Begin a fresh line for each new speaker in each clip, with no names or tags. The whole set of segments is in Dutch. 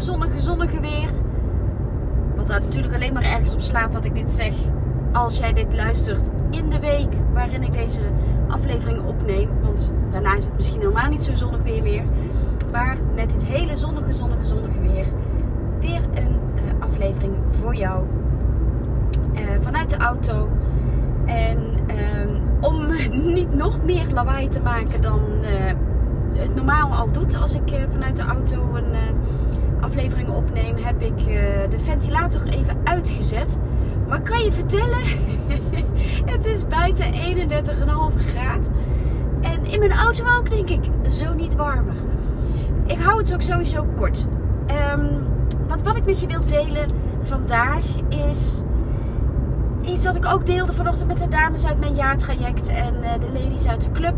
Zonnige, zonnige, weer. Wat daar natuurlijk alleen maar ergens op slaat dat ik dit zeg. Als jij dit luistert in de week waarin ik deze aflevering opneem. Want daarna is het misschien helemaal niet zo zonnig weer weer. Maar met dit hele zonnige, zonnige, zonnige weer. Weer een uh, aflevering voor jou. Uh, vanuit de auto. En uh, om niet nog meer lawaai te maken dan uh, het normaal al doet als ik vanuit de auto een aflevering opneem, heb ik de ventilator even uitgezet. Maar kan je vertellen, het is buiten 31,5 graad. En in mijn auto ook, denk ik, zo niet warmer. Ik hou het ook sowieso kort. Um, wat, wat ik met je wil delen vandaag is iets wat ik ook deelde vanochtend met de dames uit mijn jaartraject en uh, de ladies uit de club.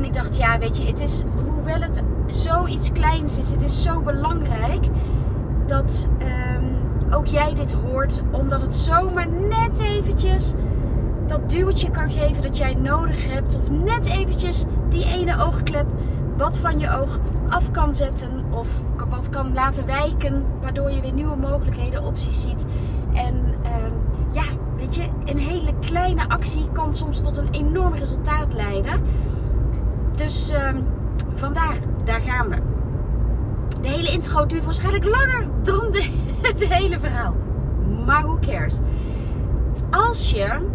En ik dacht, ja, weet je, het is, hoewel het zoiets kleins is, het is zo belangrijk dat um, ook jij dit hoort. Omdat het zomaar net eventjes dat duwtje kan geven dat jij nodig hebt. Of net eventjes die ene oogklep wat van je oog af kan zetten. Of wat kan laten wijken. Waardoor je weer nieuwe mogelijkheden, opties ziet. En um, ja, weet je, een hele kleine actie kan soms tot een enorm resultaat leiden. Dus um, vandaar, daar gaan we. De hele intro duurt waarschijnlijk langer dan de, het hele verhaal. Maar who cares? Als je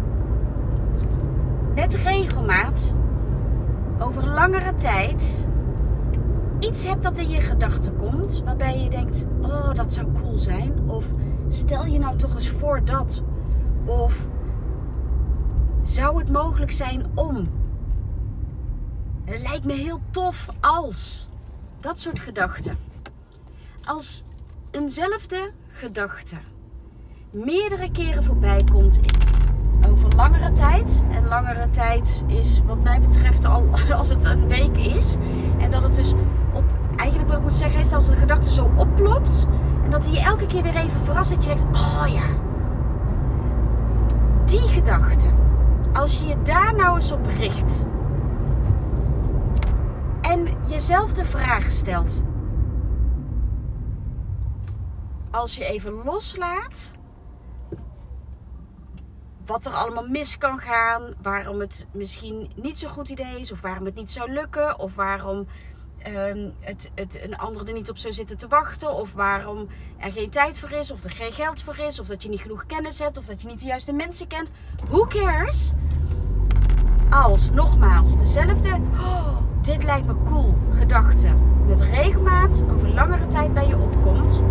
met regelmaat over langere tijd iets hebt dat in je gedachten komt, waarbij je denkt: oh, dat zou cool zijn. Of stel je nou toch eens voor dat. Of zou het mogelijk zijn om? Het lijkt me heel tof als. Dat soort gedachten. Als eenzelfde gedachte meerdere keren voorbij komt over langere tijd. En langere tijd is wat mij betreft al als het een week is. En dat het dus op, eigenlijk wat ik moet zeggen is als de gedachte zo oplopt. En dat hij je elke keer weer even verrast dat je denkt, oh ja. Die gedachte. Als je je daar nou eens op richt. En jezelf de vraag stelt. Als je even loslaat wat er allemaal mis kan gaan, waarom het misschien niet zo'n goed idee is, of waarom het niet zou lukken, of waarom um, het, het een ander er niet op zou zitten te wachten, of waarom er geen tijd voor is, of er geen geld voor is, of dat je niet genoeg kennis hebt, of dat je niet de juiste mensen kent. Who cares? Als nogmaals dezelfde, oh, dit lijkt me cool, gedachte met regelmaat over langere tijd bij je opkomt,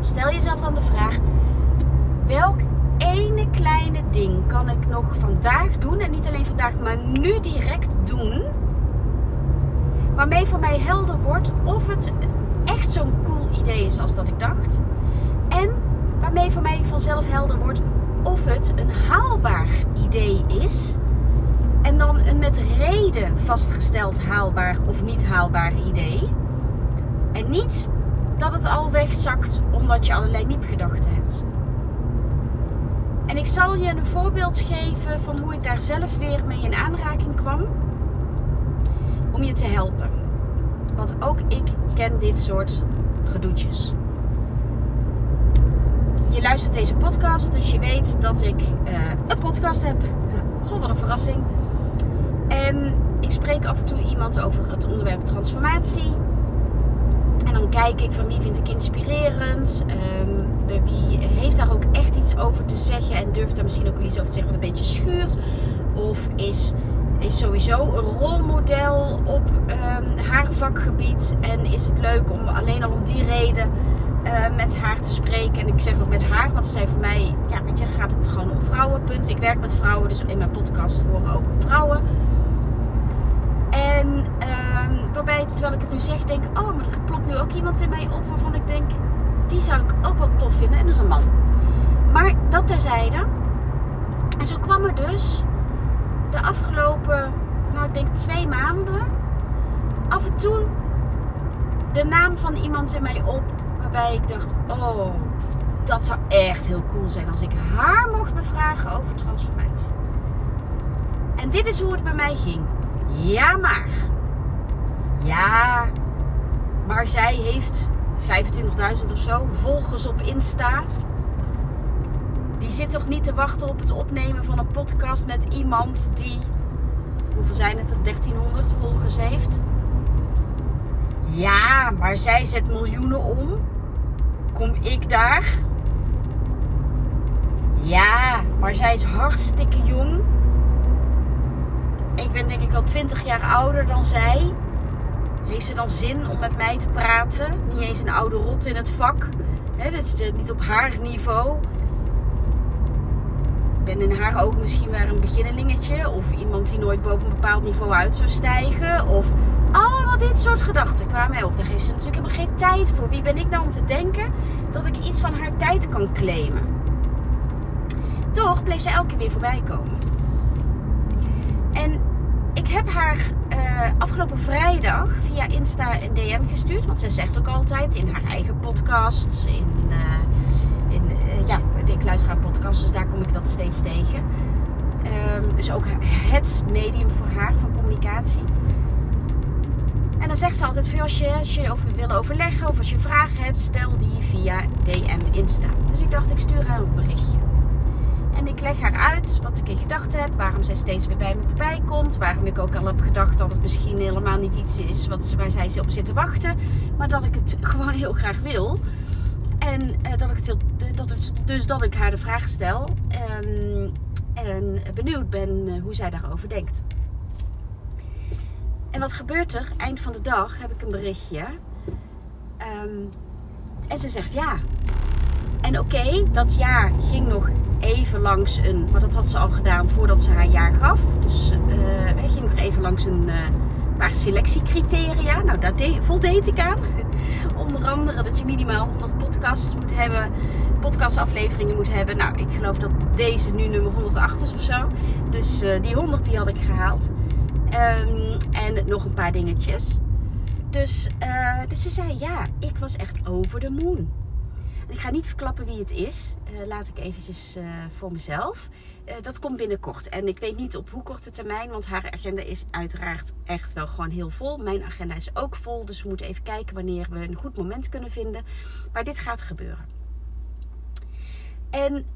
stel jezelf dan de vraag: welk ene kleine ding kan ik nog vandaag doen. En niet alleen vandaag, maar nu direct doen. Waarmee voor mij helder wordt of het echt zo'n cool idee is als dat ik dacht. En waarmee voor mij vanzelf helder wordt of het een haalbaar idee is. En dan een met reden vastgesteld haalbaar of niet haalbaar idee. En niet dat het al wegzakt omdat je allerlei niepgedachten hebt. En ik zal je een voorbeeld geven van hoe ik daar zelf weer mee in aanraking kwam. Om je te helpen. Want ook ik ken dit soort gedoetjes. Je luistert deze podcast, dus je weet dat ik uh, een podcast heb. God, wat een verrassing. Ik spreek af en toe iemand over het onderwerp transformatie. En dan kijk ik van wie vind ik inspirerend. Um, wie heeft daar ook echt iets over te zeggen en durft daar misschien ook iets over te zeggen wat een beetje schuurt. Of is, is sowieso een rolmodel op um, haar vakgebied. En is het leuk om alleen al om die reden uh, met haar te spreken. En ik zeg ook met haar, want zij voor mij, ja, weet gaat het gewoon om vrouwen. Punt. Ik werk met vrouwen, dus in mijn podcast horen ook vrouwen. En um, waarbij terwijl ik het nu zeg, denk oh, maar er plopt nu ook iemand in mij op waarvan ik denk, die zou ik ook wel tof vinden. En dat is een man. Maar dat terzijde. En zo kwam er dus de afgelopen, nou ik denk twee maanden, af en toe de naam van iemand in mij op. Waarbij ik dacht, oh, dat zou echt heel cool zijn als ik haar mocht bevragen over transformatie. En dit is hoe het bij mij ging. Ja, maar. Ja, maar zij heeft 25.000 of zo volgers op Insta. Die zit toch niet te wachten op het opnemen van een podcast met iemand die, hoeveel zijn het er, 1300 volgers heeft? Ja, maar zij zet miljoenen om. Kom ik daar? Ja, maar zij is hartstikke jong. Ik ben denk ik wel 20 jaar ouder dan zij. Heeft ze dan zin om met mij te praten? Niet eens een oude rot in het vak. Dat is niet op haar niveau. Ik ben in haar ogen misschien wel een beginnelingetje. Of iemand die nooit boven een bepaald niveau uit zou stijgen. Of allemaal dit soort gedachten kwamen mij op. Daar heeft ze natuurlijk helemaal geen tijd voor. Wie ben ik nou om te denken dat ik iets van haar tijd kan claimen? Toch bleef ze elke keer weer voorbij komen. Ik heb haar uh, afgelopen vrijdag via Insta een DM gestuurd. Want ze zegt ook altijd in haar eigen podcasts. In, uh, in uh, ja, ik luister haar podcasts, dus daar kom ik dat steeds tegen. Um, dus ook het medium voor haar van communicatie. En dan zegt ze altijd: veel als je, als je over wil overleggen of als je vragen hebt, stel die via DM Insta. Dus ik dacht, ik stuur haar een berichtje. Ik leg haar uit wat ik in gedachten heb, waarom zij steeds weer bij me voorbij komt. Waarom ik ook al heb gedacht dat het misschien helemaal niet iets is wat, waar zij op zit te wachten. Maar dat ik het gewoon heel graag wil. En uh, dat ik het, dat het, dus dat ik haar de vraag stel. En, en benieuwd ben uh, hoe zij daarover denkt. En wat gebeurt er? Eind van de dag heb ik een berichtje. Um, en ze zegt ja. En oké, dat jaar ging nog even langs een. Maar dat had ze al gedaan voordat ze haar jaar gaf. Dus uh, ging nog even langs een uh, paar selectiecriteria. Nou, daar voldeed ik aan. Onder andere dat je minimaal 100 podcasts moet hebben. Podcastafleveringen moet hebben. Nou, ik geloof dat deze nu nummer 108 is of zo. Dus uh, die 100 die had ik gehaald. Um, en nog een paar dingetjes. Dus, dus ze zei ja, ik was echt over de moon. Ik ga niet verklappen wie het is. Uh, laat ik eventjes uh, voor mezelf. Uh, dat komt binnenkort. En ik weet niet op hoe korte termijn, want haar agenda is uiteraard echt wel gewoon heel vol. Mijn agenda is ook vol, dus we moeten even kijken wanneer we een goed moment kunnen vinden. Maar dit gaat gebeuren. En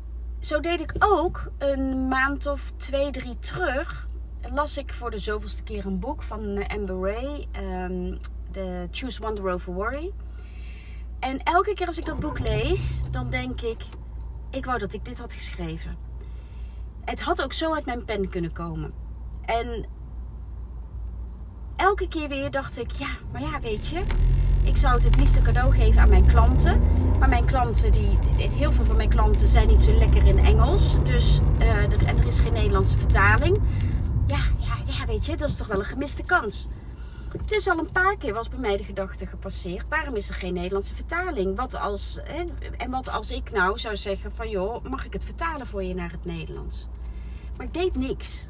zo deed ik ook een maand of twee, drie terug. Las ik voor de zoveelste keer een boek van Amber Ray. Um, The Choose Wonder Over Worry. En elke keer als ik dat boek lees, dan denk ik: ik wou dat ik dit had geschreven. Het had ook zo uit mijn pen kunnen komen. En elke keer weer dacht ik: ja, maar ja, weet je, ik zou het het liefste cadeau geven aan mijn klanten. Maar mijn klanten, die, heel veel van mijn klanten zijn niet zo lekker in Engels. Dus er, en er is geen Nederlandse vertaling. Ja, ja, ja, weet je, dat is toch wel een gemiste kans. Dus al een paar keer was bij mij de gedachte gepasseerd: waarom is er geen Nederlandse vertaling? Wat als, en wat als ik nou zou zeggen: van joh, mag ik het vertalen voor je naar het Nederlands? Maar ik deed niks.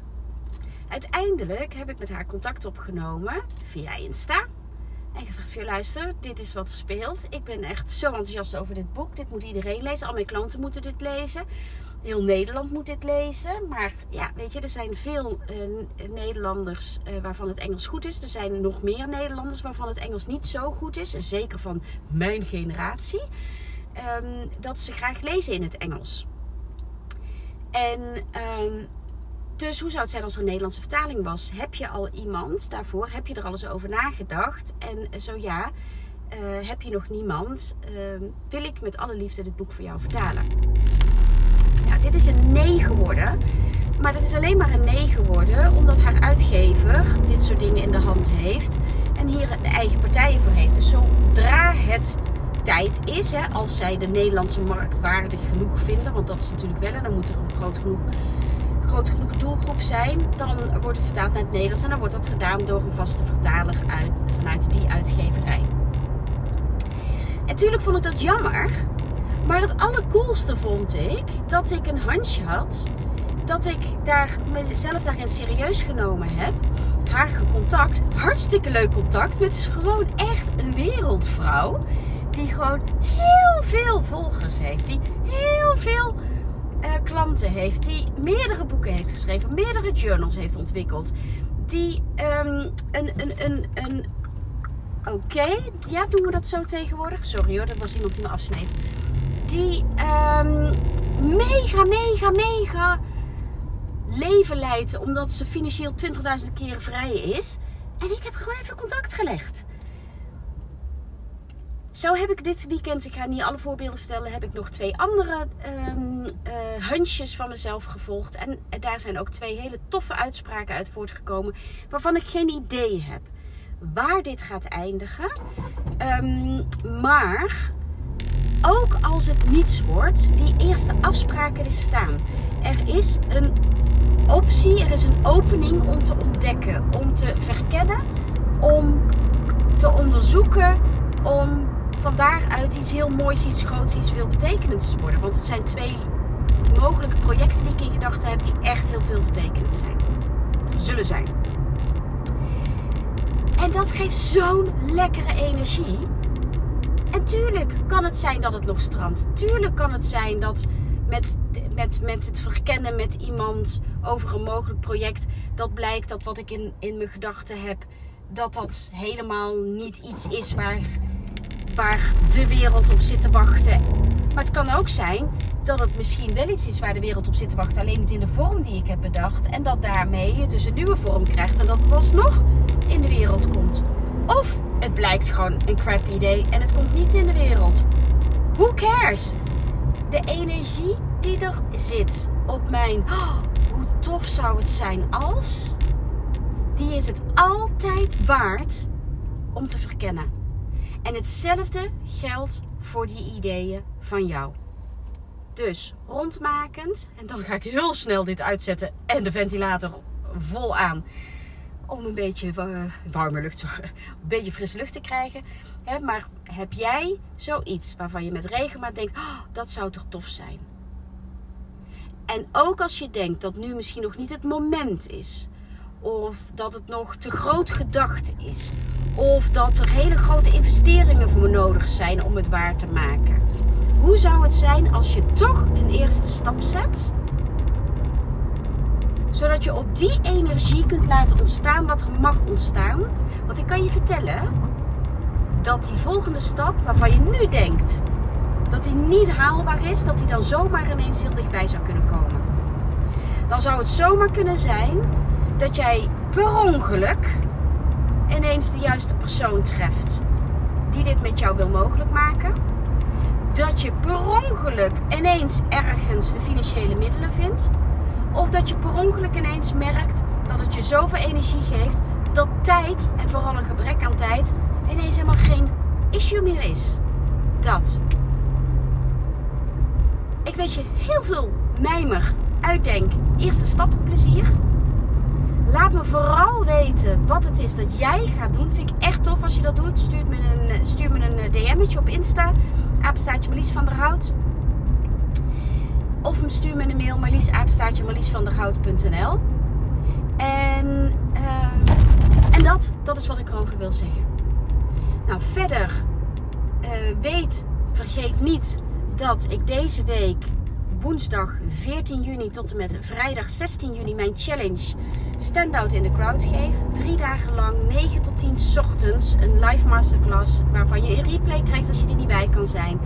Uiteindelijk heb ik met haar contact opgenomen via Insta. En gezegd: Via luister, dit is wat er speelt. Ik ben echt zo enthousiast over dit boek. Dit moet iedereen lezen. Al mijn klanten moeten dit lezen. Heel Nederland moet dit lezen. Maar ja, weet je, er zijn veel uh, Nederlanders uh, waarvan het Engels goed is. Er zijn nog meer Nederlanders waarvan het Engels niet zo goed is. Zeker van mijn generatie. Um, dat ze graag lezen in het Engels. En um, dus hoe zou het zijn als er een Nederlandse vertaling was? Heb je al iemand daarvoor? Heb je er al eens over nagedacht? En zo ja, uh, heb je nog niemand? wil ik met alle liefde dit boek voor jou vertalen? Ja, dit is een nee geworden. Maar dat is alleen maar een nee geworden omdat haar uitgever dit soort dingen in de hand heeft. En hier de eigen partijen voor heeft. Dus zodra het tijd is, hè, als zij de Nederlandse markt waardig genoeg vinden. Want dat is natuurlijk wel. En dan moet er een groot genoeg groot genoeg doelgroep zijn, dan wordt het vertaald naar het Nederlands. En dan wordt dat gedaan door een vaste vertaler uit, vanuit die uitgeverij. En natuurlijk vond ik dat jammer. Maar het allercoolste vond ik dat ik een handje had. Dat ik daar mezelf daarin serieus genomen heb. Haar gecontact. Hartstikke leuk contact. Met dus gewoon echt een wereldvrouw. Die gewoon heel veel volgers heeft. Die heel veel klanten heeft. Die meerdere boeken heeft geschreven. Meerdere journals heeft ontwikkeld. Die um, een, een, een, een Oké, ja, doen we dat zo tegenwoordig? Sorry hoor, dat was iemand die me afsneed. Die um, mega, mega, mega leven leidt. Omdat ze financieel 20.000 keer vrij is. En ik heb gewoon even contact gelegd. Zo heb ik dit weekend, ik ga niet alle voorbeelden vertellen, heb ik nog twee andere um, van mezelf gevolgd. En daar zijn ook twee hele toffe uitspraken uit voortgekomen, waarvan ik geen idee heb waar dit gaat eindigen. Um, maar ook als het niets wordt, die eerste afspraken er staan. Er is een optie, er is een opening om te ontdekken, om te verkennen, om te onderzoeken, om van daaruit iets heel moois, iets groots, iets veel betekenends te worden. Want het zijn twee mogelijke projecten die ik in gedachten heb die echt heel veel betekenend zijn. Zullen zijn. En dat geeft zo'n lekkere energie. En tuurlijk kan het zijn dat het nog strandt. Tuurlijk kan het zijn dat met, met, met het verkennen met iemand over een mogelijk project, dat blijkt dat wat ik in, in mijn gedachten heb, dat dat helemaal niet iets is waar, waar de wereld op zit te wachten. Maar het kan ook zijn dat het misschien wel iets is waar de wereld op zit te wachten, alleen niet in de vorm die ik heb bedacht. En dat daarmee je dus een nieuwe vorm krijgt en dat het alsnog in de wereld komt. Of het blijkt gewoon een crap idee en het komt niet in de wereld. Who cares? De energie die er zit op mijn oh, hoe tof zou het zijn als, die is het altijd waard om te verkennen. En hetzelfde geldt voor die ideeën van jou. Dus rondmakend, en dan ga ik heel snel dit uitzetten en de ventilator vol aan om een beetje warme lucht, een beetje frisse lucht te krijgen. maar heb jij zoiets waarvan je met regelmaat denkt, oh, dat zou toch tof zijn? En ook als je denkt dat nu misschien nog niet het moment is, of dat het nog te groot gedacht is, of dat er hele grote investeringen voor nodig zijn om het waar te maken. Hoe zou het zijn als je toch een eerste stap zet? Zodat je op die energie kunt laten ontstaan wat er mag ontstaan. Want ik kan je vertellen dat die volgende stap, waarvan je nu denkt dat die niet haalbaar is, dat die dan zomaar ineens heel dichtbij zou kunnen komen. Dan zou het zomaar kunnen zijn dat jij per ongeluk ineens de juiste persoon treft die dit met jou wil mogelijk maken. Dat je per ongeluk ineens ergens de financiële middelen vindt of dat je per ongeluk ineens merkt dat het je zoveel energie geeft dat tijd, en vooral een gebrek aan tijd, ineens helemaal geen issue meer is. Dat. Ik wens je heel veel mijmer, uitdenk, eerste stappen plezier. Laat me vooral weten wat het is dat jij gaat doen. Vind ik echt tof als je dat doet. Stuur me een, stuur me een DM'tje op Insta. Apenstaatje Marlies van der Hout. Of stuur me een mail marliesapenstaatje marliesvanderhout.nl En, uh, en dat, dat is wat ik erover wil zeggen. Nou, verder weet, vergeet niet dat ik deze week woensdag 14 juni tot en met vrijdag 16 juni mijn challenge Stand Out in the Crowd geef. Drie dagen lang, 9 tot 10 ochtends, een live masterclass waarvan je een replay krijgt als je er niet bij kan zijn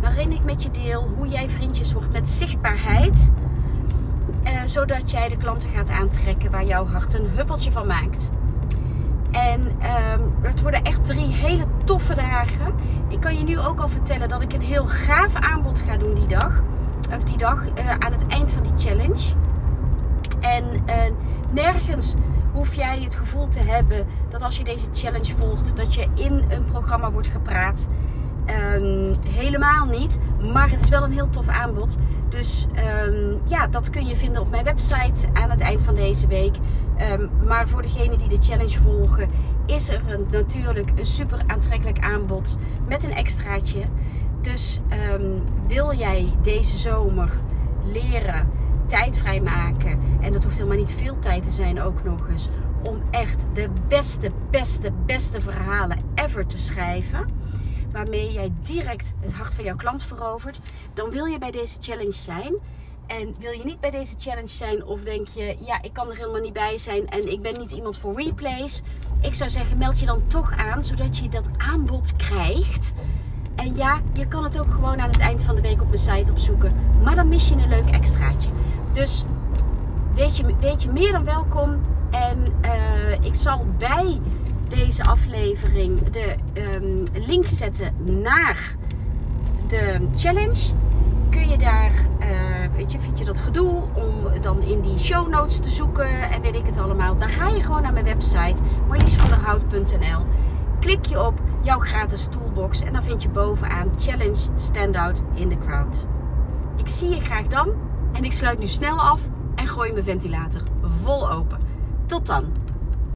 waarin ik met je deel hoe jij vriendjes wordt met zichtbaarheid. Eh, zodat jij de klanten gaat aantrekken waar jouw hart een huppeltje van maakt. En uh, het worden echt drie hele toffe dagen. Ik kan je nu ook al vertellen dat ik een heel gaaf aanbod ga doen die dag. Of die dag uh, aan het eind van die challenge. En uh, nergens hoef jij het gevoel te hebben dat als je deze challenge volgt, dat je in een programma wordt gepraat Ehm, helemaal niet. Maar het is wel een heel tof aanbod. Dus ehm, ja, dat kun je vinden op mijn website aan het eind van deze week. Ehm, maar voor degenen die de challenge volgen, is er een, natuurlijk een super aantrekkelijk aanbod met een extraatje. Dus wil jij deze zomer leren, tijd vrijmaken, en dat hoeft helemaal niet veel tijd te zijn ook nog eens, om echt de beste, beste, beste verhalen ever te schrijven waarmee jij direct het hart van jouw klant verovert, dan wil je bij deze challenge zijn. En wil je niet bij deze challenge zijn of denk je, ja, ik kan er helemaal niet bij zijn en ik ben niet iemand voor replays. Ik zou zeggen, meld je dan toch aan, zodat je dat aanbod krijgt. En ja, je kan het ook gewoon aan het eind van de week op mijn site opzoeken. Maar dan mis je een leuk extraatje. Dus weet je, weet je meer dan welkom. En uh, ik zal bij deze aflevering de um, link zetten naar de challenge. Kun je daar, uh, weet je, vind je dat gedoe om dan in die show notes te zoeken en weet ik het allemaal. Dan ga je gewoon naar mijn website marliesvanderhout.nl. Klik je op jouw gratis toolbox en dan vind je bovenaan Challenge Standout in the Crowd. Ik zie je graag dan en ik sluit nu snel af en gooi mijn ventilator vol open. Tot dan!